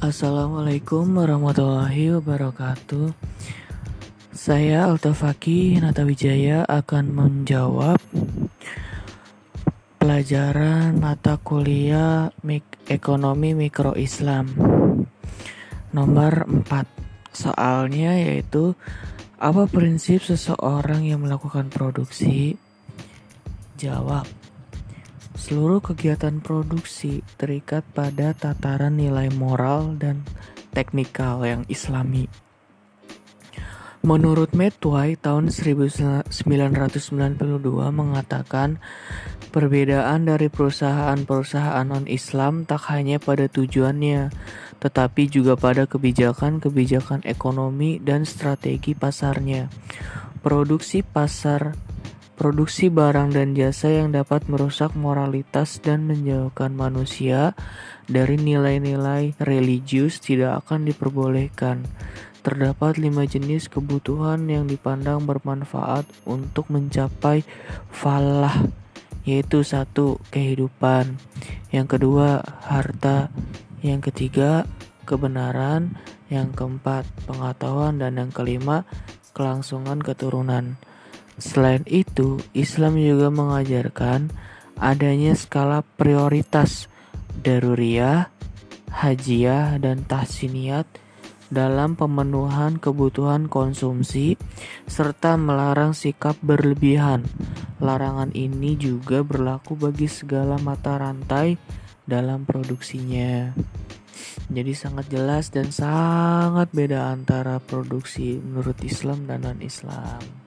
Assalamualaikum warahmatullahi wabarakatuh. Saya Altafaki Natawijaya akan menjawab pelajaran mata kuliah Mik Ekonomi Mikro Islam nomor 4. Soalnya yaitu apa prinsip seseorang yang melakukan produksi? Jawab. Seluruh kegiatan produksi terikat pada tataran nilai moral dan teknikal yang islami. Menurut Medway tahun 1992 mengatakan perbedaan dari perusahaan-perusahaan non-Islam tak hanya pada tujuannya, tetapi juga pada kebijakan-kebijakan ekonomi dan strategi pasarnya. Produksi pasar produksi barang dan jasa yang dapat merusak moralitas dan menjauhkan manusia dari nilai-nilai religius tidak akan diperbolehkan. Terdapat lima jenis kebutuhan yang dipandang bermanfaat untuk mencapai falah, yaitu satu kehidupan, yang kedua harta, yang ketiga kebenaran, yang keempat pengetahuan, dan yang kelima kelangsungan keturunan. Selain itu, Islam juga mengajarkan adanya skala prioritas daruriyah, hajiyah, dan tahsiniyat dalam pemenuhan kebutuhan konsumsi serta melarang sikap berlebihan. Larangan ini juga berlaku bagi segala mata rantai dalam produksinya. Jadi sangat jelas dan sangat beda antara produksi menurut Islam dan non-Islam.